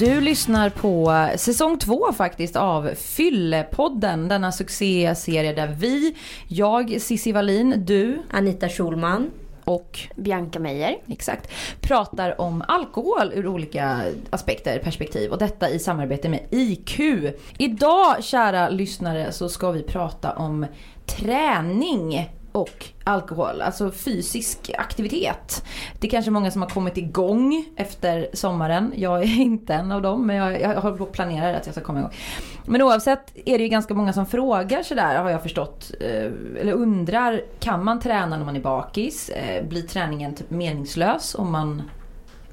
Du lyssnar på säsong två faktiskt av Fyllepodden. Denna succéserie där vi, jag Cissi Wallin, du Anita Schulman. och Bianca Meijer. exakt, pratar om alkohol ur olika aspekter, perspektiv och detta i samarbete med IQ. Idag, kära lyssnare, så ska vi prata om träning och alkohol, alltså fysisk aktivitet. Det är kanske många som har kommit igång efter sommaren. Jag är inte en av dem, men jag, jag håller på och planerar att jag ska komma igång. Men oavsett är det ju ganska många som frågar sådär har jag förstått. Eh, eller undrar, kan man träna när man är bakis? Eh, blir träningen typ meningslös om man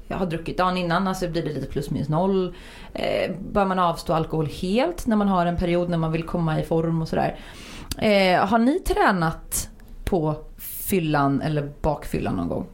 jag har druckit dagen innan, alltså blir det lite plus minus noll. Eh, bör man avstå alkohol helt när man har en period när man vill komma i form och sådär. Eh, har ni tränat på fyllan eller bakfyllan någon gång?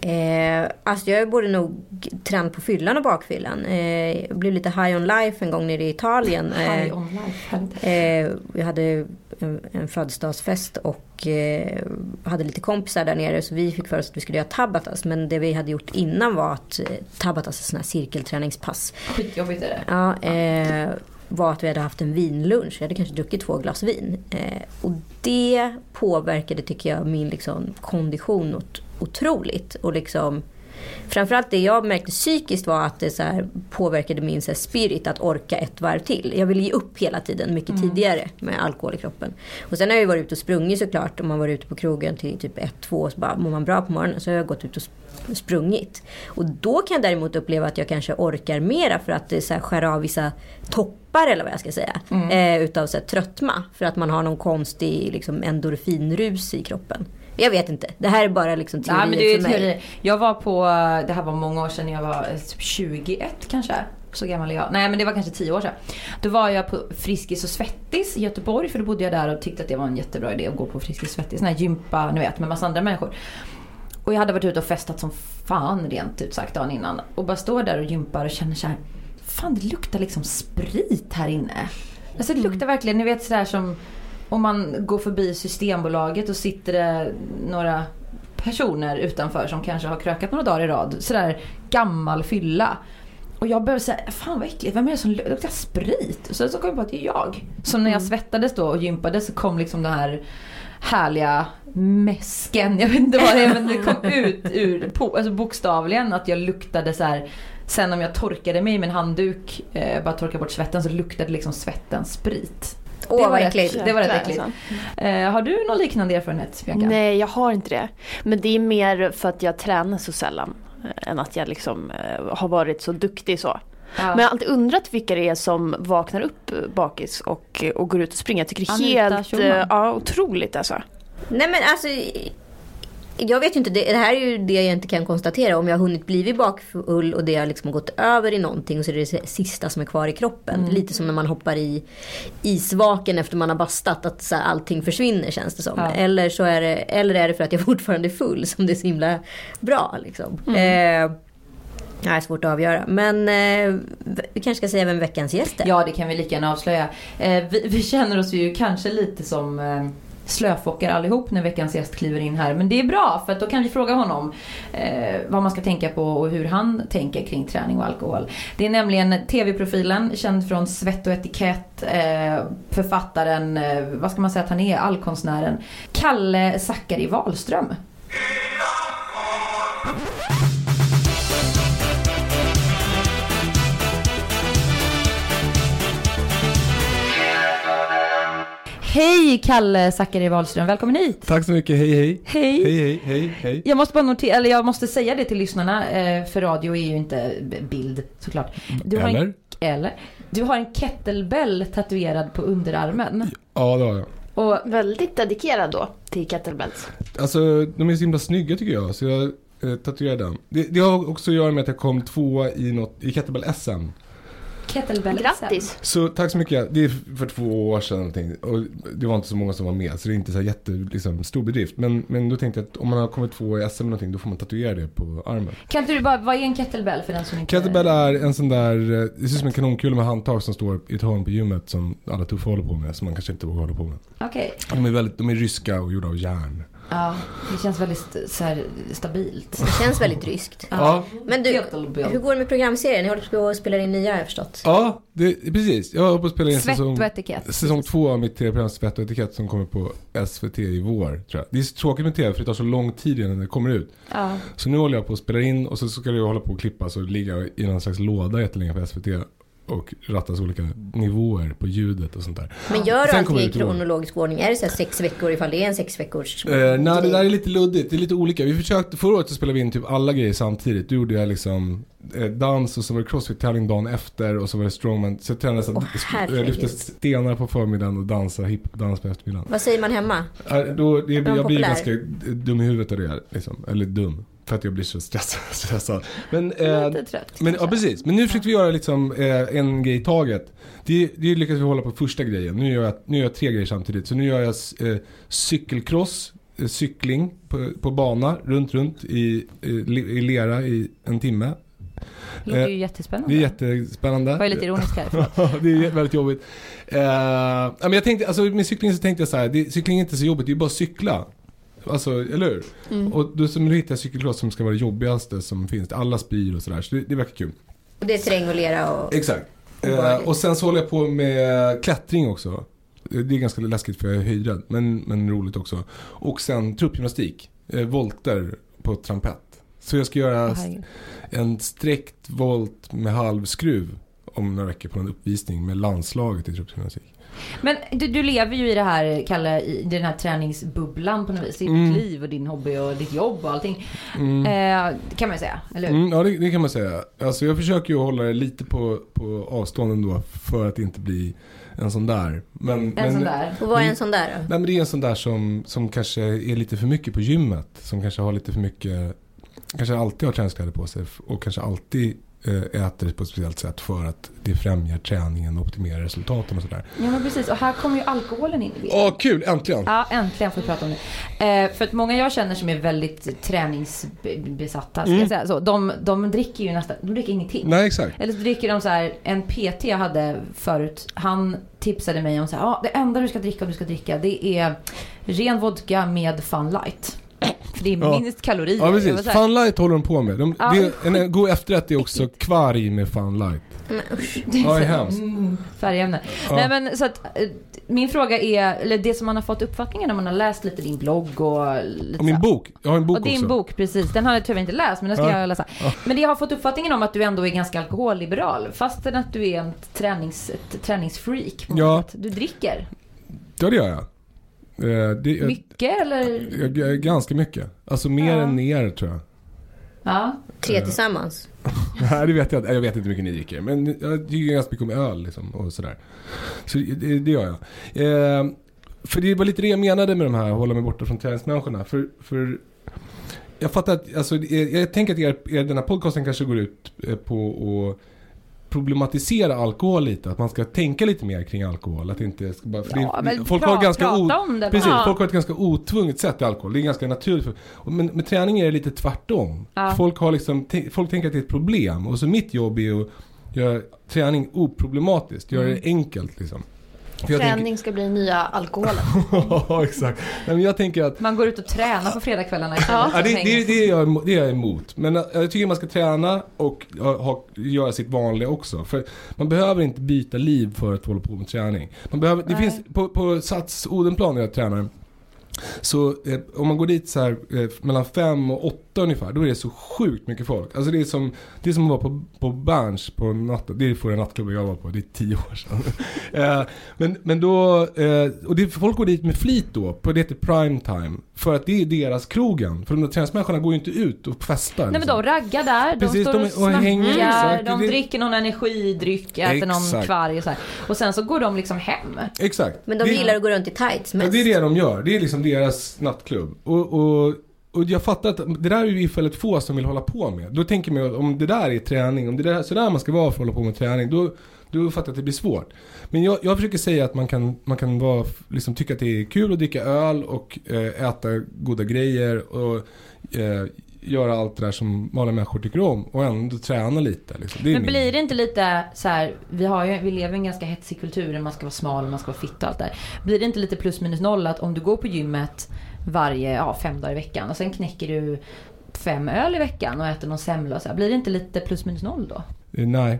Eh, alltså jag borde nog tränat på fyllan och bakfyllan. Eh, jag blev lite high on life en gång nere i Italien. Eh, High on life, härligt. eh, vi hade en, en födelsedagsfest och eh, hade lite kompisar där nere så vi fick för oss att vi skulle göra tabatas. Men det vi hade gjort innan var att eh, tabatas är sådana här cirkelträningspass. Skitjobbigt är det. Ja, eh, var att vi hade haft en vinlunch. Vi hade kanske druckit två glas vin. Eh, och det påverkade, tycker jag, min liksom, kondition ot- otroligt. Och liksom, framförallt det jag märkte psykiskt var att det så här, påverkade min så här, spirit att orka ett varv till. Jag ville ge upp hela tiden, mycket tidigare med alkohol i kroppen. Och sen har jag varit ute och sprungit såklart. Om man var ute på krogen till typ ett, två, så bara mår man bra på morgonen så har jag gått ut och sprungit. Och då kan jag däremot uppleva att jag kanske orkar mera för att det så här, skär av vissa toppar eller vad jag ska säga. Eh, utav så här, tröttma. För att man har någon konstig liksom, endorfinrus i kroppen. Jag vet inte. Det här är bara liksom teorier Nej men det är för mig. teori. Jag var på, det här var många år sedan, jag var eh, typ 21 kanske. Så gammal är jag. Nej men det var kanske 10 år sedan. Då var jag på Friskis och Svettis i Göteborg för då bodde jag där och tyckte att det var en jättebra idé att gå på Friskis och Svettis. Sån här gympa, ni vet med massa andra människor. Och jag hade varit ute och festat som fan rent ut sagt dagen innan. Och bara står där och gympar och känner så här. Fan det luktar liksom sprit här inne. Alltså det luktar verkligen, ni vet sådär som om man går förbi Systembolaget och sitter det några personer utanför som kanske har krökat några dagar i rad. Sådär gammal fylla. Och jag började säga, fan vad äckligt, vem är det som lu- luktar sprit? Och sen så kom jag på att det är jag. Så när jag svettades då och gympade så kom liksom den här härliga mäsken, jag vet inte vad det är men det kom ut ur, po- alltså bokstavligen att jag luktade så här. Sen om jag torkade mig med en handduk, eh, bara torkade bort svetten så luktade liksom svetten sprit. Åh det var äckligt. Det var rätt äckligt. alltså. Eh, har du någon liknande erfarenhet Bianca? Nej, jag har inte det. Men det är mer för att jag tränar så sällan. eh, Än att jag liksom eh, har varit så duktig så. Ja. Men jag har alltid undrat vilka det är som vaknar upp eh, bakis och, och går ut och springer. Jag tycker det är helt Schulman. eh, ja, otroligt alltså. Nej men alltså. Jag vet ju inte, det, det här är ju det jag inte kan konstatera. Om jag har hunnit blivit bakfull och det har liksom gått över i någonting och så är det det sista som är kvar i kroppen. Lite som när man hoppar i isvaken efter man har bastat. Att så här, allting försvinner känns det som. Ja. Eller, så är det, eller är det för att jag fortfarande är full som det är så himla bra. Liksom. Eh, är svårt att avgöra. Men eh, vi kanske ska säga vem veckans gäst är. Ja, det kan vi lika gärna avslöja. Eh, vi, vi känner oss ju kanske lite som eh, slöfockar allihop när veckans gäst kliver in här. Men det är bra för att då kan vi fråga honom eh, vad man ska tänka på och hur han tänker kring träning och alkohol. Det är nämligen TV-profilen, känd från Svett och etikett, eh, författaren, eh, vad ska man säga att han är, allkonstnären, Kalle Zackari Wahlström. Hej Kalle Zackari Wahlström, välkommen hit! Tack så mycket, hej hej. Hej! Hej hej, hej hej. Jag måste bara notera, eller jag måste säga det till lyssnarna, eh, för radio är ju inte bild såklart. Du har Eller? En, eller? Du har en kettlebell tatuerad på underarmen. Ja det har jag. Och Väldigt dedikerad då till kettlebells. Alltså de är så himla snygga tycker jag. Så jag eh, tatuerade den. Det, det har också att göra med att jag kom tvåa i, något, i kettlebell-SM. Kettlebell Grattis! Så tack så mycket. Det är för två år sedan någonting. Och det var inte så många som var med. Så det är inte så här jätte, liksom, stor bedrift. Men, men då tänkte jag att om man har kommit tvåa i SM eller någonting. Då får man tatuera det på armen. Kan inte du bara, vad är en kettlebell för den som inte... Kettlebell är en sån där, eh, det ser ut som en kanonkula med handtag som står i ett hörn på gymmet. Som alla tuffa håller på med. Som man kanske inte vågar hålla på med. Okej. De är, väldigt, de är ryska och gjorda av järn. Ja, det känns väldigt så här, stabilt. Det känns väldigt ryskt. Ja, Men du, hur går det med programserien? Ni håller på att spela in nya har jag förstått. ja det, precis. Jag håller på att spela in Svett säsong, och etikett. säsong två av mitt tv-program Svett och etikett som kommer på SVT i vår. Tror jag. Det är så tråkigt med tv för det tar så lång tid innan det kommer ut. Ja. Så nu håller jag på att spela in och så ska det hålla på att klippas och ligga i någon slags låda jättelänge på SVT. Och rattas olika nivåer på ljudet och sånt där. Men gör du kommer i kronologisk ordning? Är det så sex veckor ifall det är en sex veckors Eh, nej, det där är lite luddigt. Det är lite olika. Vi försökte, förra året så spelade vi in typ alla grejer samtidigt. Då gjorde jag liksom eh, dans och så var det crossfit-tävling dagen efter och så var det strongman. Så jag tränade så att jag herregud. lyfte stenar på förmiddagen och dansade hiphop-dans på eftermiddagen. Vad säger man hemma? Eh, Då, det, jag blir populär? ganska dum i huvudet av det här, liksom. Eller dum. För att jag blir så stressad. stressad. Men, eh, Lite trött. men, ja, precis. Men nu försökte vi göra liksom, eh, en grej i taget. Det, det lyckades vi hålla på första grejen. Nu gör jag, nu gör jag tre grejer samtidigt. Så nu gör jag eh, cykelcross, eh, cykling på, på bana, runt, runt i, i, lera i en timme. Det låter ju eh, jättespännande. Det är jättespännande. Jag var ju lite ironisk här. det är väldigt jobbigt. Eh, men jag tänkte, alltså med cykling så tänkte jag så här, det, cykling är inte så jobbigt, det är bara att cykla. Alltså, eller hur? Mm. Och då, nu hittar jag cykelcross som ska vara det jobbigaste som finns. Alla spyr och sådär, så det, det verkar kul. Och det är terräng och lera och... Exakt. Eh, och sen så håller jag på med klättring också. Det är ganska läskigt för jag är höjdrädd, men, men roligt också. Och sen truppgymnastik, eh, volter på trampett. Så jag ska göra herregud. en sträckt volt med halvskruv om några veckor på en uppvisning med landslaget i truppgymnastik. Men du, du lever ju i det här, Kalle, i den här träningsbubblan på något vis. Är Mm. ditt liv och din hobby och ditt jobb och allting. Mm. Eh, kan man ju säga, eller hur? Mm, ja, det, det kan man säga. Alltså jag försöker ju hålla det lite på, på avstånd ändå för att inte bli en sån där. Men, En men, sån där. Och vad är en sån där då? Nej men det är en sån där som, som kanske är lite för mycket på gymmet. Som kanske har lite för mycket, kanske alltid har träningskläder på sig och kanske alltid äter på ett speciellt sätt för att det främjar träningen och optimerar resultaten och sådär. Ja men precis, och här kommer ju alkoholen in i bilden. Åh kul, äntligen! Ja, äntligen får vi prata om det. Eh, för att många jag känner som är väldigt träningsbesatta, ska Mm. jag säga så. De, de dricker ju nästan, de dricker ingenting. Nej exakt. Eller så dricker de så här, en PT jag hade förut, han tipsade mig om så här, ja det enda du ska dricka om du ska dricka det är ren vodka med Fun Light. För det är Ja. minst kalorier. Ja precis, så här, Fun Light håller de på med. De, Ja. det, en, en god efterrätt är också kvarg med Fun Light. Men usch. det är Ja, det är hemskt. Mm, färgämnen. Ja. Nej men så att eh, min fråga är, eller det som man har fått uppfattningen när man har läst lite din blogg och lite Och min bok, jag har en bok och din också. bok, precis. Den har jag tyvärr inte läst, men den ska Ja. jag läsa. Ja. Men jag har fått uppfattningen om att du ändå är ganska alkoholliberal. Fastän att du är en tränings, ett träningsfreak. Ja. Du dricker. Ja det gör jag. Eh, det, jag, Mycket eller? jag, jag, ganska mycket. Alltså mer Ja. än ner tror jag. Ja. Tre tillsammans. Nej det vet jag inte. Jag vet inte hur mycket ni dricker. Men jag tycker ganska mycket om öl liksom, och sådär. Så det, det gör jag. Eh, för det var lite det jag menade med de här hålla mig borta från träningsmänniskorna. För, för jag fattar att, alltså, jag, jag tänker att er, er, den här podcasten kanske går ut eh, på att problematisera alkohol lite. Att man ska tänka lite mer kring alkohol. Att inte bara, Ja, det, folk har ganska o, det. Precis, folk har ett ganska otvunget sätt till alkohol. Det är ganska naturligt. Men med träning är det lite tvärtom. Ja. Folk, har liksom, folk tänker att det är ett problem. Och så mitt jobb är att göra träning oproblematiskt. Göra Mm. det enkelt liksom. Träning ska bli nya alkoholen. Ja, exakt. Nej, men jag tänker att Man går ut och tränar på fredagskvällarna. Ja. Ja, det, det, det, är jag, det är jag emot. Men äh, jag tycker man ska träna och ha, göra sitt vanliga också. För man behöver inte byta liv för att hålla på med träning. Man behöver, det finns på, på Sats Odenplan där jag tränar. Så eh, om man går dit så här eh, mellan fem och åtta ungefär, då är det så sjukt mycket folk. Alltså det är som, det är som att vara på, på Berns på natten. Det är förra nattklubben jag var på, det är tio år sedan. eh, men, men då, eh, och det, folk går dit med flit då, på det heter prime time. För att det är deras krogen. För de där träningsmänniskorna går ju inte ut och festar. Nej men liksom. de raggar där, de Precis, står de och är- och snackar, hänger, exakt. de Det- dricker någon energidryck, äter någon Exakt. kvarg och så här. Och sen så går de liksom hem. Exakt. Men de det, gillar att gå runt i tights Ja, mest. det är det de gör. Det är liksom deras nattklubb. Och, och, och jag fattar att det där är ju väldigt få som vill hålla på med. Då tänker man ju om det där är träning, om det är sådär man ska vara för att hålla på med träning, då, då fattar jag att det blir svårt. Men jag, jag försöker säga att man kan, man kan vara, liksom, tycka att det är kul att dricka öl och eh, äta goda grejer och eh, göra allt det där som vanliga människor tycker om och ändå träna lite. Liksom. Men min- blir det inte lite så här, vi, har ju, vi lever i en ganska hetsig kultur, man ska vara smal, man ska vara fit och allt där. Blir det inte lite plus minus noll att om du går på gymmet varje, ja fem dagar i veckan. Och sen knäcker du fem öl i veckan och äter någon semla och så. Blir det inte lite plus minus noll då? Eh, Nej,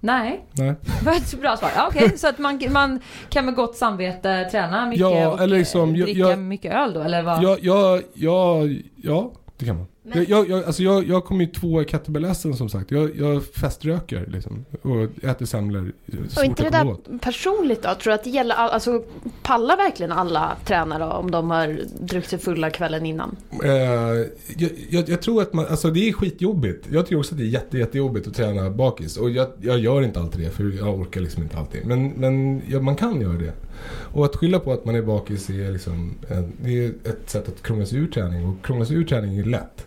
Nej, nej. det var ett bra svar. Ja, Okej, så att man, man kan med gott samvete träna mycket Ja, och eller liksom, dricka jag- mycket öl då? Eller vad? Ja, ja, ja, ja, det kan man. Men- Jag, jag, jag, alltså jag, jag kom ju två i kettlebell som sagt. Jag, jag feströker liksom. Och äter semlor så Och inte det där åt. personligt då? Tror du att det gäller, all, alltså pallar verkligen alla tränare om de har druckit sig fulla kvällen innan? Eh, jag, jag, jag tror att man, alltså det är skitjobbigt. Jag tycker också att det är jätte, jättejobbigt att träna bakis. Och jag, jag gör inte alltid det för jag orkar liksom inte alltid. Men, men ja, man kan göra det. Och att skylla på att man är bakis är liksom, det är ett sätt att krångla sig ur träning. Och krångla sig ur träning är lätt.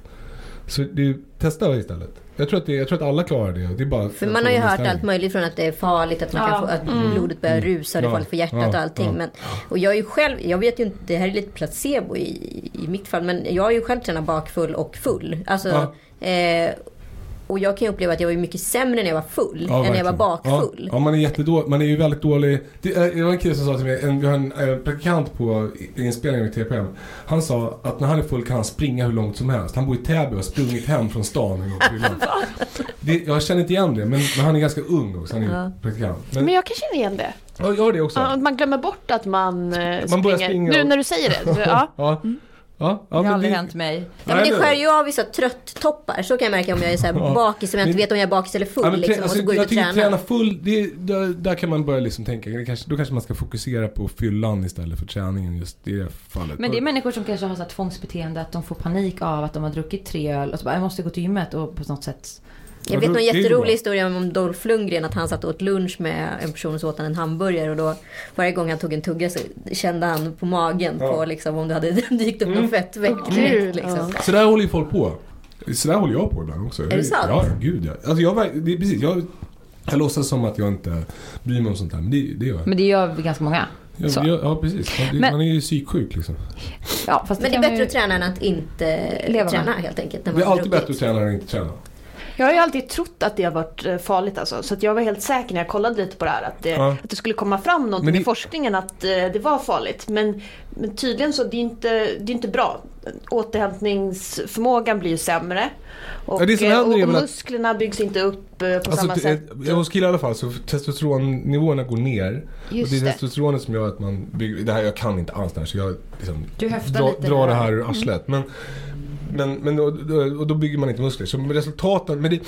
Så det, testa istället. Jag tror, att det, jag tror att alla klarar det. det är bara För man har ju hört allt möjligt från att det är farligt, att, man Ja. kan få, att Mm. blodet börjar Mm. rusa, det är farligt för hjärtat Ja. och allting. Ja. Men, och jag är ju själv, jag vet ju inte, det här är lite placebo i, i mitt fall, men jag har ju själv tränat bakfull och full. Alltså, eh, och jag kan ju uppleva att jag var mycket sämre när jag var full Ja, än när jag var verkligen. bakfull. Ja, ja man är jättedålig. Man är ju väldigt dålig. Det, eh, det var en kille som sa till mig, en, vi har en eh, praktikant på i- inspelningen med TPM. Han sa att när han är full kan han springa hur långt som helst. Han bor i Täby och har sprungit hem från stan en gång det, Jag känner inte igen det, men, men han är ganska ung också. Han är Ja. praktikant. Men, Men, jag kan känna igen det. ja, jag har det också. Man glömmer bort att man, eh, Man börjar springer. springa Nu när du säger det. Så, ja. Ja. Ja, ja, det har aldrig det- hänt mig. Ja, men det skär ju av vissa trött-toppar. Så kan jag märka om jag är så här Ja. bakis, om jag inte Men- vet om jag är bakis eller full. Ja, men trä- liksom, och alltså, så går ut jag och tycker tränar. träna full, det, där, där kan man börja liksom tänka, det kanske, då kanske man ska fokusera på fyllan istället för träningen just i det fallet. Men det är människor som kanske har så här tvångsbeteende att de får panik av att de har druckit tre öl och så bara, jag måste gå till gymmet och på något sätt Jag Ja, vet någon är jätterolig historia om Dolph Lundgren. Att han satt och åt lunch med en person och så åt han en hamburgare. Och då varje gång han tog en tugga så kände han på magen Ja. på liksom om det hade dykt upp någon Mm. fettväck. Gud, liksom. ja. Så där håller ju folk på. Så där håller jag på ibland också. det sant? Ja, gud ja. Alltså jag, det är precis, jag, jag låtsas som att jag inte bryr mig om sånt här, men det, det gör jag. Men det gör vi ganska många. jag, så. jag ja, precis. Man, Men- man är ju psyksjuk liksom. Ja, fast Men det är bättre ju- att träna än att inte Leva träna helt enkelt. när Det är alltid bättre att träna än att inte träna. Jag har ju alltid trott att det har varit eh, farligt alltså. Så jag var helt säker när jag kollade lite på det här att det, Ja. att det skulle komma fram någonting det- i forskningen att eh, det var farligt. Men, men tydligen så det är inte, det är inte bra. Återhämtningsförmågan blir ju sämre. Och, Ja, eh, och, och att- musklerna byggs inte upp eh, på Alltså, samma det- sätt. eh, hos killar i alla fall så testosteronnivåerna går ner. och Just det är testosteronet som gör att man bygger, det här, jag kan inte alls det här så jag liksom dra, lite drar det här ur arslet. Men, men, men då- och då bygger man inte muskler. Så resultaten, men det,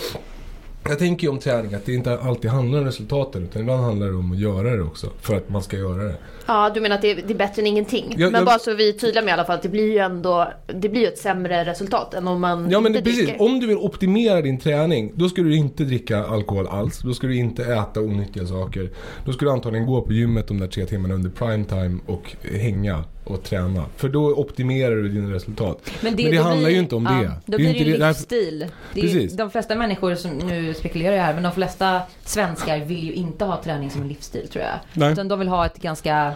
jag tänker ju om träning att det inte alltid handlar om resultaten utan ibland handlar det om att göra det också. För att man ska göra det. Ja, du menar att det är, det är bättre än ingenting. Jag- men jag- bara så vi är tydliga med i alla fall att det blir ju ändå det blir ett sämre resultat än om man Ja men inte det, precis, om du vill optimera din träning då ska du inte dricka alkohol alls. Då ska du inte äta onyttiga saker. Då ska du antagligen gå på gymmet de där tre timmarna under prime time och hänga och träna. För då optimerar du dina resultat. Men det då handlar blir- ju inte om det. Då Det är blir det ju det- därför- livsstil. Det Precis. de flesta människor som, nu spekulerar jag här, men de flesta svenskar vill ju inte ha träning som en livsstil tror jag. Nej. Utan de vill ha ett ganska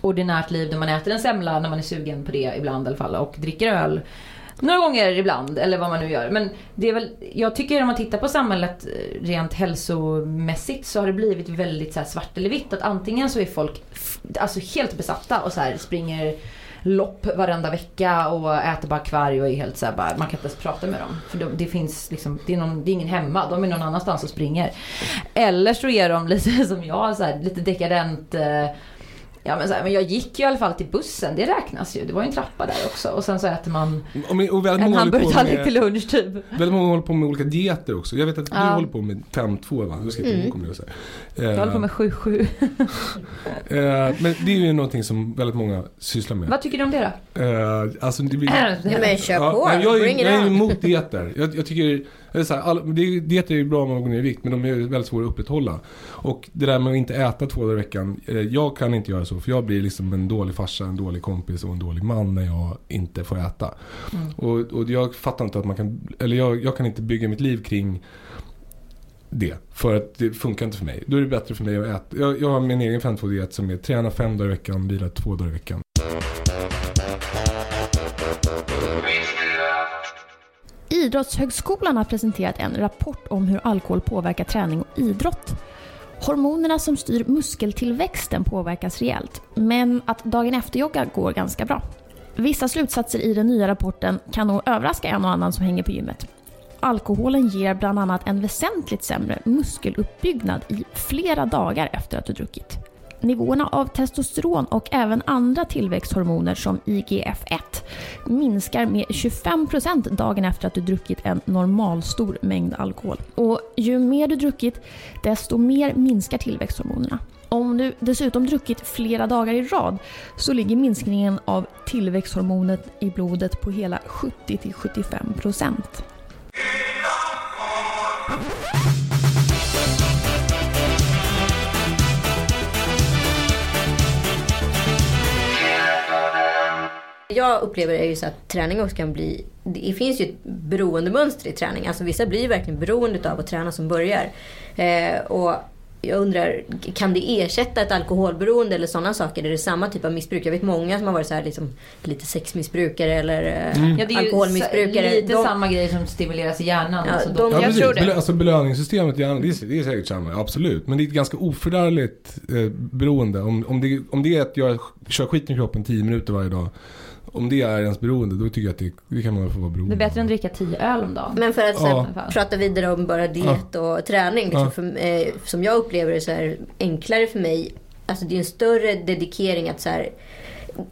ordinärt liv där man äter en semla när man är sugen på det ibland i alla fall och dricker öl några gånger ibland eller vad man nu gör. Men det är väl, jag tycker om man tittar på samhället eh, rent hälsomässigt så har det blivit väldigt så här svart eller vitt. Att antingen så är folk alltså helt besatta och så här springer lopp varenda vecka och äter bara kvarg och är helt så här bara, man kan inte ens prata med dem. För de, det finns liksom, det är, någon, det är ingen hemma, de är någon annanstans och springer. Eller så är de lite som jag, så här, lite dekadent eh, Ja men, så här, men jag gick ju i alla fall till bussen, det räknas ju. Det var ju en trappa där också. Och sen så äter man Och, och en hamburgertallrik till lunch typ. väldigt många håller på med olika dieter också. Jag vet att du Ja. håller på med 5-2 va? Du ska Mm. kommer jag säga. Jag håller på med 7-7. Eh, men det är ju någonting som väldigt många sysslar med. Vad tycker du om det då? Eh, alltså det blir... Ja, men kör på, nej, jag, är, jag är emot dieter. Jag, jag tycker, det är så här, all, det dieter är ju bra om man går ner i vikt men de är väldigt svåra att upprätthålla. Och det där med att inte äta två dagar i veckan, eh, jag kan inte göra så för jag blir liksom en dålig farsa, en dålig kompis och en dålig man när jag inte får äta. Mm. Och, och jag fattar inte att man kan, eller jag, jag kan inte bygga mitt liv kring det. För att det funkar inte för mig. Då är det bättre för mig att äta. Jag, jag har min egen 5-2-diet som är träna fem dagar i veckan, vila två dagar i veckan. Idrottshögskolan har presenterat en rapport om hur alkohol påverkar träning och idrott. Hormonerna som styr muskeltillväxten påverkas rejält, men att dagen efter-jogga går ganska bra. Vissa slutsatser i den nya rapporten kan nog överraska en och annan som hänger på gymmet. Alkoholen ger bland annat en väsentligt sämre muskeluppbyggnad i flera dagar efter att du druckit. Nivåerna av testosteron och även andra tillväxthormoner som IGF-1 minskar med 25% dagen efter att du druckit en normalstor mängd alkohol. Och ju mer du druckit, desto mer minskar tillväxthormonerna. Om du dessutom druckit flera dagar i rad så ligger minskningen av tillväxthormonet i blodet på hela 70-75%. Jag upplever det ju så att träning också kan bli... Det finns ju ett beroendemönster i träning. Alltså vissa blir ju verkligen beroende av att träna som börjar. Eh, och jag undrar, kan det ersätta ett alkoholberoende eller sådana saker? Är det samma typ av missbruk? Jag vet många som har varit så här, liksom, lite sexmissbrukare eller eh, Ja, det är ju alkoholmissbrukare. lite De- samma grejer som stimuleras i hjärnan. Ja, alltså de- Ja, Jag tror det. Belö- Alltså belöningssystemet i hjärnan, det är, det är säkert samma, absolut. Men det är ett ganska oförargligt eh, beroende. Om, om, det, om det är att jag kör skiten i kroppen 10 minuter varje dag. Om det är ens beroende, då tycker jag att det, det kan man få vara Det beroende är bättre än att dricka tio öl om dagen. Men för att här, Ja. prata vidare om bara diet och träning. Liksom, Ja. för, eh, som jag upplever det så är det enklare för mig. Alltså det är en större dedikering att så här,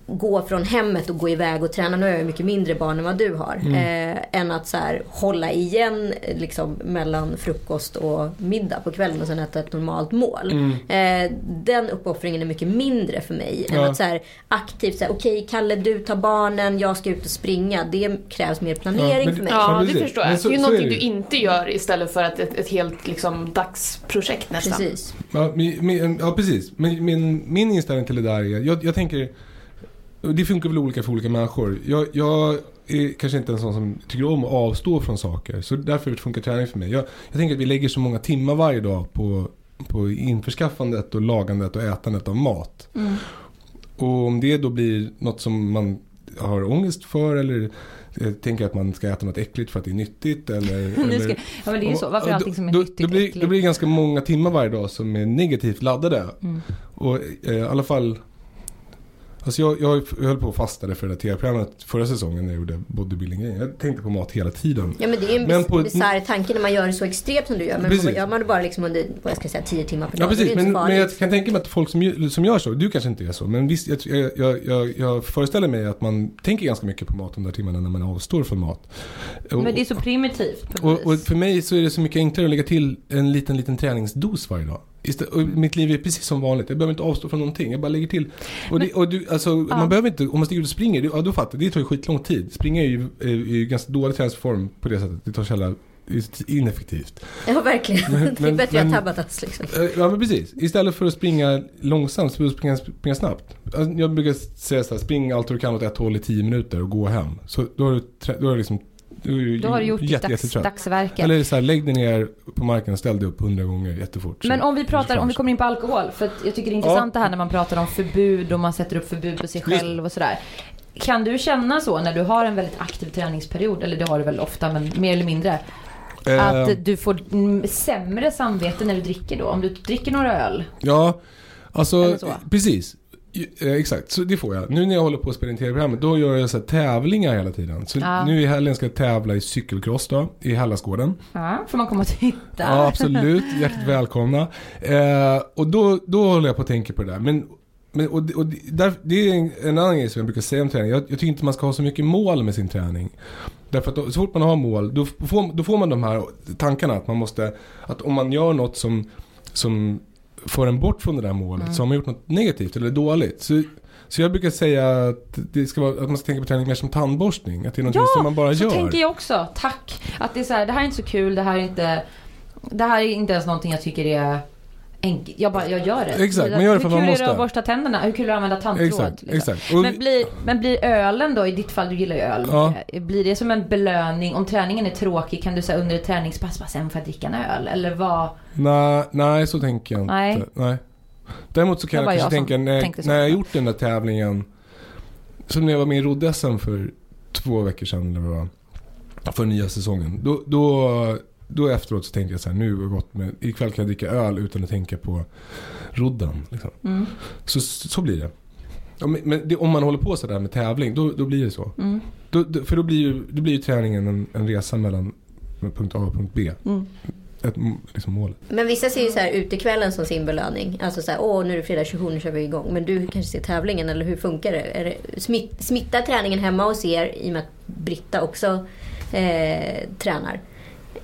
gå från hemmet och gå iväg och träna. Nu har jag mycket mindre barn än vad du har. Eh, än att så här, hålla igen eh, liksom, mellan frukost och middag på kvällen och sen äta ett normalt mål. Eh, den uppoffringen är mycket mindre för mig. Än Ja. att så här, aktivt säga okej Kalle du tar barnen, jag ska ut och springa. Det krävs mer planering men- för mig. Ja, Ja, det förstår jag. så- det är ju är någonting det du inte gör istället för att ett, ett helt liksom, dagsprojekt nästan. Precis. Ja, min, min, ja precis. Men min, min inställning till det där är, jag, jag tänker, det funkar väl olika för olika människor. Jag, jag är kanske inte en sån som tycker om att avstå från saker. Så därför funkar träning för mig. Jag, jag tänker att vi lägger så många timmar varje dag på, på införskaffandet och lagandet och ätandet av mat. Mm. Och om det då blir något som man har ångest för eller eh, tänker att man ska äta något äckligt för att det är nyttigt eller... Nu eller ska, ja men det är ju så. Varför är allting som är då, nyttigt då, blir, äckligt? då blir det ganska många timmar varje dag som är negativt laddade. Mm. Och eh, i alla fall Alltså jag, jag höll på att fastade för det där tv-programmet förra säsongen när jag gjorde bodybuilding Jag tänkte på mat hela tiden. Ja men det är ju en Men på- bisarr tanke när man gör det så extremt som du gör. Men Precis. gör man det bara liksom under, vad jag ska säga, 10 timmar per dag. Ja precis, men, men jag kan tänka mig att folk som, gör- som gör så, du kanske inte är så, men visst, jag, jag, jag, jag, föreställer mig att man tänker ganska mycket på mat de där timmarna när man avstår från mat. Men det är så primitivt och, och för mig så är det så mycket enklare att lägga till en liten, liten träningsdos varje dag. Istället, mitt liv är precis som vanligt. Jag behöver inte avstå från någonting. Jag bara lägger till. Och, det, och du, alltså, man behöver inte, om man stiger ut och springer, det- ja, då fattar. Det tar ju skitlång tid. Springa är ju, är ju ganska dålig träningsform på det sättet. Det tar så jävla ineffektivt. Ja verkligen. Men- det är men- bättre men- att Tabatas liksom. Eh, Ja men precis. Istället för att springa långsamt så springa, springa snabbt. Alltså, Jag brukar säga så här, spring allt du kan åt ett håll i 10 minuter och gå hem. Så då har du, då har du liksom du Då har du gjort ditt jätte, dags, jättetrött. dagsverke. Eller så här, lägg dig ner på marken och ställ dig upp hundra gånger jättefort. Men om vi pratar, om vi kommer in på alkohol. För jag tycker det är intressant det här när man pratar om förbud och man sätter upp förbud på sig själv och sådär. Kan du känna så när du har en väldigt aktiv träningsperiod, eller det har du väl ofta men mer eller mindre. Eh, Att du får sämre samvete när du dricker då? Om du dricker några öl? Ja, alltså precis. Eh, exakt, så det får jag. Nu när jag håller på att spela in tv-programmet då gör jag så tävlingar hela tiden. Så Ja. nu i helgen ska jag tävla i cykelcross då, i Hallasgården. Ja, får man komma och titta? Ja, absolut. Hjärtligt välkomna. Eh, och då, då håller jag på att tänka på det där. Men, men, och, och där, det är en, en annan grej som jag brukar säga om träning. Jag, jag tycker inte man ska ha så mycket mål med sin träning. Därför att då, så fort man har mål, då får, då får man de här tankarna att man måste, att om man gör något som, som för en bort från det där målet Mm. så har man gjort något negativt eller dåligt. Så, så jag brukar säga att, det ska vara, att man ska tänka på träning mer som tandborstning. Att det är något Ja, som man bara Så gör. tänker jag också. Tack. Att det är så här, det här är inte så kul, det här är inte... Det här är inte ens någonting jag tycker är enkelt. Jag bara, jag gör det. Exakt, man gör det för att man Hur kul är måste. det att borsta tänderna? Hur kul är det att använda tandtråd? Exakt, liksom? exakt. Och, Men blir, men blir ölen då, i ditt fall, du gillar ju öl. Ja. Blir det som en belöning? Om träningen är tråkig, kan du säga under ett träningspass, bara sen får jag dricka en öl? Eller vad? Nej, nej, så tänker jag inte. Nej. Nej. Däremot så kan jag jag kanske tänka när, när jag gjort den där tävlingen. Som när jag var med i rodd-SM för två veckor sedan eller vad. För nya säsongen. Då, då, då efteråt så tänkte jag så här, nu har det gått med, ikväll kan jag dricka öl utan att tänka på rodden. Liksom. Mm. Så, så blir det. Men, det, om man håller på sådär med tävling, då, då blir det så. Mm. Då, då, för då blir ju, då blir ju träningen en, en resa mellan punkt A och punkt B. Mm. Ett, liksom mål. Men vissa ser ju så här utekvällen som sin belöning. Alltså så här, åh nu är det fredag 27, nu kör vi igång. Men du kanske ser tävlingen, eller hur funkar det? Är det smitt, smittar träningen hemma hos er i och med att Britta också eh, tränar?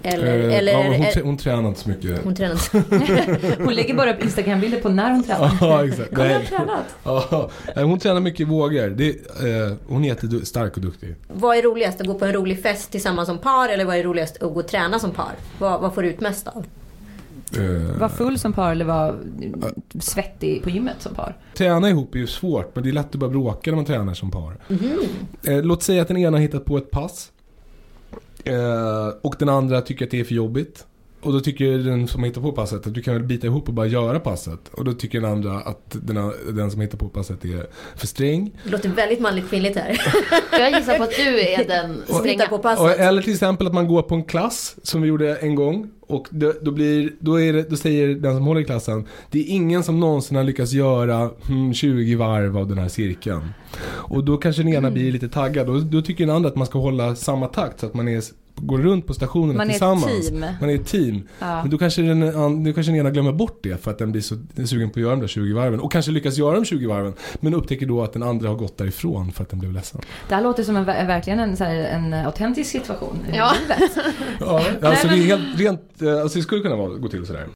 Eller, Eh, eller ja, hon, trä- hon tränar inte så mycket. hon tränar inte. Hon lägger bara upp Instagram-bilder på när hon tränar. Ja, exakt. Kolla jag har Nej. tränat. Ja, hon tränar mycket vågor. Det, eh, hon är jättestark och duktig. Vad är roligast? Att gå på en rolig fest tillsammans som par eller vad är roligast att gå och träna som par? Vad, vad får du ut mest av? Eh, Var full som par eller var svettig på gymmet som par? Träna ihop är ju svårt, men det är lätt att börja bråka när man tränar som par. Eh, låt säga att den ena har hittat på ett pass. Eh, och den andra tycker att det är för jobbigt. Och då tycker den som hittar på passet att du kan väl bita ihop och bara göra passet. Och då tycker den andra att den, den som hittar på passet är för sträng. Det låter väldigt manligt kvinnligt här. Jag gissar på att du är den Stränga på Och, passet. eller till exempel att man går på en klass som vi gjorde en gång. Och då, då, blir, då, är det, då säger den som håller i klassen Det är ingen som någonsin har lyckats göra hmm, 20 varv av den här cirkeln. Och då kanske den ena blir lite taggad. Och då tycker den andra att man ska hålla samma takt så att man är, går runt på stationerna Man är ett tillsammans. team. Man är ett team. Ja. Men då kanske, den, an- då kanske den ena glömmer bort det för att den blir så sugen på att göra de där 20 varven. Och kanske lyckas göra de 20 varven. Men upptäcker då att den andra har gått därifrån för att den blev ledsen. Det här låter som en, ver- verkligen en, så här, en autentisk situation i Ja. livet. Ja, alltså det är helt rent, eh, alltså det skulle kunna vara, gå till sådär.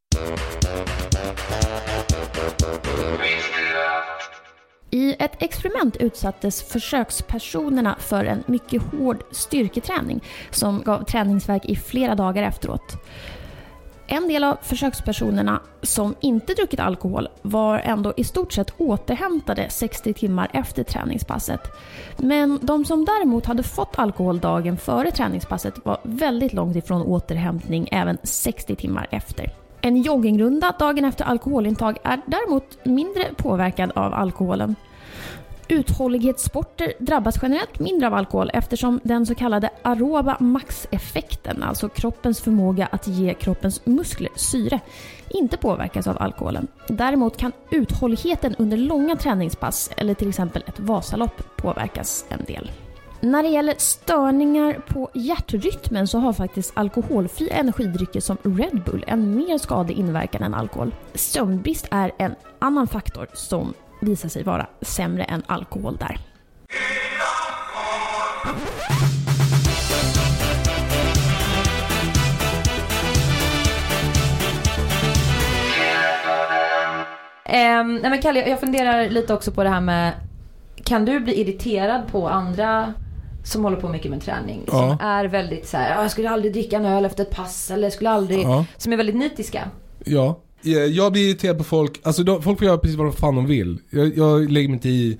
I ett experiment utsattes försökspersonerna för en mycket hård styrketräning som gav träningsvärk i flera dagar efteråt. En del av försökspersonerna som inte druckit alkohol var ändå i stort sett återhämtade 60 timmar efter träningspasset. Men de som däremot hade fått alkohol dagen före träningspasset var väldigt långt ifrån återhämtning även 60 timmar efter. En joggingrunda dagen efter alkoholintag är däremot mindre påverkad av alkoholen. Uthållighetssporter drabbas generellt mindre av alkohol eftersom den så kallade aroba max-effekten, alltså kroppens förmåga att ge kroppens muskler syre, inte påverkas av alkoholen. Däremot kan uthålligheten under långa träningspass eller till exempel ett Vasalopp påverkas en del. När det gäller störningar på hjärtrytmen så har faktiskt alkoholfria energidrycker som Red Bull en mer skadlig inverkan än alkohol. Sömnbrist är en annan faktor som visar sig vara sämre än alkohol där. Um, nej men Kalle, jag funderar lite också på det här med Kan du bli irriterad på andra som håller på mycket med träning? Ja. Som är väldigt så här, "Ah, jag skulle aldrig dricka en öl efter ett pass eller skulle aldrig Ja. Som är väldigt nitiska. Ja. Eh, Jag blir irriterad på folk, alltså de, folk får göra precis vad de fan de vill. Jag, jag lägger mig inte i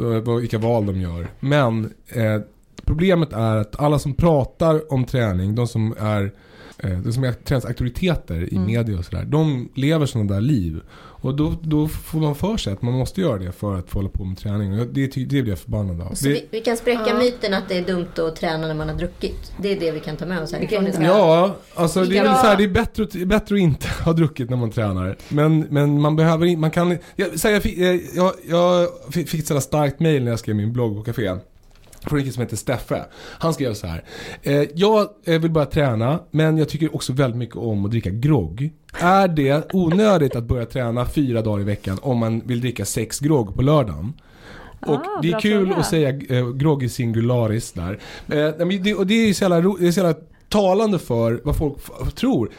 uh, vad, vilka val de gör. Men eh, problemet är att alla som pratar om träning, de som är eh, de som är träningsauktoriteter i Mm. media och sådär, de lever sådana där liv. Och då, då får man för sig att man måste göra det för att få hålla på med träning. Och jag- det, det blir jag förbannad av. Så Det, vi, vi kan spräcka Ja. myten att det är dumt att träna när man har druckit. Det är det vi kan ta med oss härifrån idag. Ja, alltså det är så här, det är bättre, att- bättre att inte ha druckit när man tränar. Men, men man behöver inte, man kan, jag, så här, jag, fick, eh, jag, jag fick sådär starkt mail när jag skrev min blogg på café. Från en kille som heter Steffe. Han skrev så här. Eh, jag eh, vill börja träna, men jag tycker också väldigt mycket om att dricka grogg. Är det onödigt att börja träna fyra dagar i veckan om man vill dricka sex grogg på lördagen? Och Ah, det är kul fråga. att säga eh, grogg i singularis där. Eh, det, och det är ju så jävla, det är så jävla talande för vad folk tror.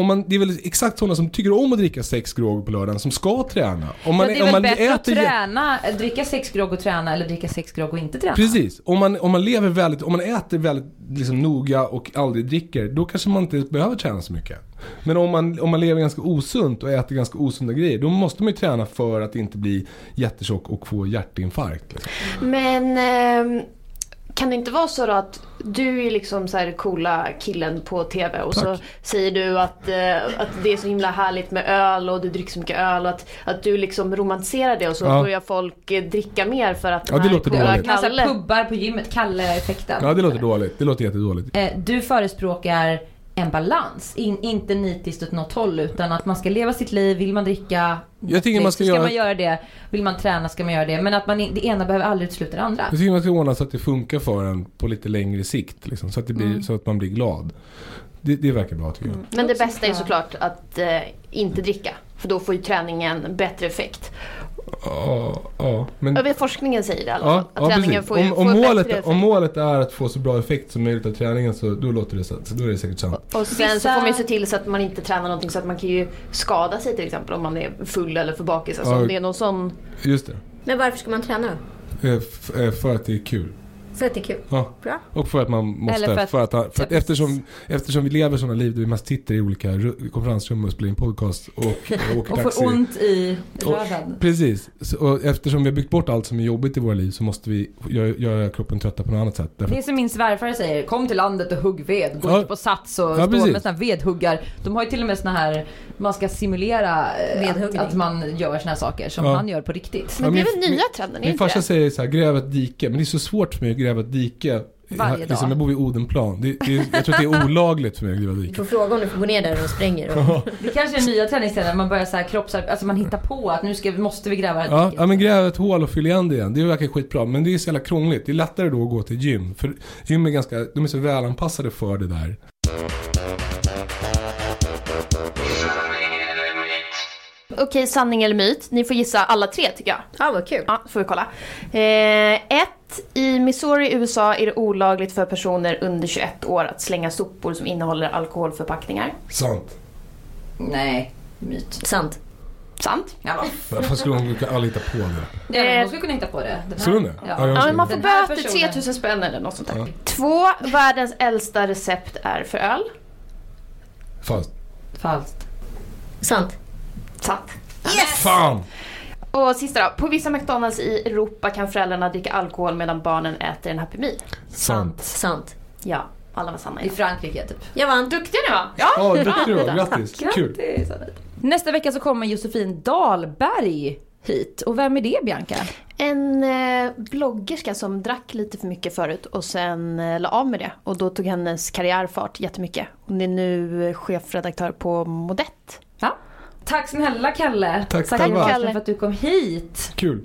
Om man, det är väl exakt sådana som tycker om att dricka sex grogg på lördagen som ska träna. Om man, Men det är om väl man bättre att jä- träna, dricka sex grogg och träna eller dricka sex grogg och inte träna? Precis. Om man, om man lever väldigt, om man äter väldigt liksom, noga och aldrig dricker, då kanske man inte behöver träna så mycket. Men om man, om man lever ganska osunt och äter ganska osunda grejer, då måste man ju träna för att inte bli jättetjock och få hjärtinfarkt. Liksom. Men ehm, kan det inte vara så då att du är liksom så här coola killen på TV och så Tack. säger du att, eh, att det är så himla härligt med öl och du dricker så mycket öl och att, att du liksom romantiserar det och så Ja. börjar folk eh, dricka mer för att Ja, den det låter coola dåligt. Alltså Kalle... pubbar på gymmet, Kalle-effekten. Ja, det låter dåligt. Det låter jättedåligt. Eh, Du förespråkar en balans. In, inte nitiskt åt något håll utan att man ska leva sitt liv. Vill man dricka Jag tycker man ska ska göra- man göra det. Vill man träna ska man göra det. Men att man, det ena behöver aldrig utesluta det andra. Jag tycker man ska ordna så att det funkar för en på lite längre sikt. Liksom, så, att det blir, Mm. så att man blir glad. Det, det verkar bra tycker jag. Men det bästa är såklart att eh, inte dricka. För då får ju träningen bättre effekt. Ja, ja. Men, Jag vet forskningen säger det i alla fall. ja, Att ja, träningen precis. får, Om, får om, målet, effekt. om målet är att få så bra effekt som möjligt av träningen så då låter det så. så då är det säkert sant. Och sen så Vissa- får man ju se till så att man inte tränar någonting så att man kan ju skada sig till exempel om man är full eller för bakis. Alltså Ja. om det är någon sån... Just det. Men varför ska man träna då? Eh, eh, För att det är kul. För att det är kul. Ja. Bra. Och för att man måste. Eller för för att, att- för att, eftersom, eftersom vi lever sådana liv där vi mest sitter i olika ru- konferensrum och spelar in podcast och, och åker Och taxi. får ont i Och- röven. Precis. Så, och eftersom vi har byggt bort allt som är jobbigt i våra liv så måste vi göra, göra kroppen trötta på något annat sätt. Därför, Det är som min svärfar säger, kom till landet och hugg ved. Gå Ja. inte på sats och Ja, stå precis. med såna här vedhuggar. De har ju till och med såna här, man ska simulera eh, att, att man gör såna här saker som Ja. han gör på riktigt. Men det är väl nya min- trenden? Är Min inte farsa säger så här, gräv ett dike. Men det är så svårt för mig att gräva ett dike. Varje Jag- Liksom, dag. jag bor vid Odenplan. Det, det, jag tror att det är olagligt för mig att gräva Du dike. får fråga om du får gå ner där och spränger. Och... Det kanske är nya träningsställen, man börjar så här kroppsarbete, alltså man hittar på att nu ska, måste vi gräva ett Ja, dike. ja, men gräv ett hål och fyll igen det igen. Det verkar skitbra. Men det är så jävla krångligt. Det är lättare då att gå till gym. För gym är ganska, de är så välanpassade för det där. Okej, sanning eller myt. Ni får gissa alla tre tycker jag. Ja, vad kul. Ja, får vi kolla. Eh, ett, I Missouri, USA är det olagligt för personer under 21 år att slänga sopor som innehåller alkoholförpackningar. Sant. Nej, myt. Sant. Sant? Ja, Varför skulle hon aldrig hitta på det? ja hon skulle kunna hitta på det. Den här- Skulle hon det? Ja. Ja, men man får böter personen- 3000 spänn eller något sånt där. Ja. Två, världens äldsta recept är för öl. Fast. Falskt. Sant. Sant. Fan! Och sista då. På vissa McDonalds i Europa kan föräldrarna dricka alkohol medan barnen äter en Happy Meal. Sant. Sant. Ja, alla var sanna. I Frankrike typ. Jag vann. Duktiga ni var! Ja, Ja, duktig du var. Grattis. Kul. Grattis! Nästa vecka så kommer Josefin Dahlberg hit. Och vem är det Bianca? En eh, bloggerska som drack lite för mycket förut och sen eh, la av med det. Och då tog hennes karriär fart jättemycket. Hon är nu eh, chefredaktör på Modett. Ja. Tack snälla Kalle. Tack själva. Larsson för att du kom hit. Kul.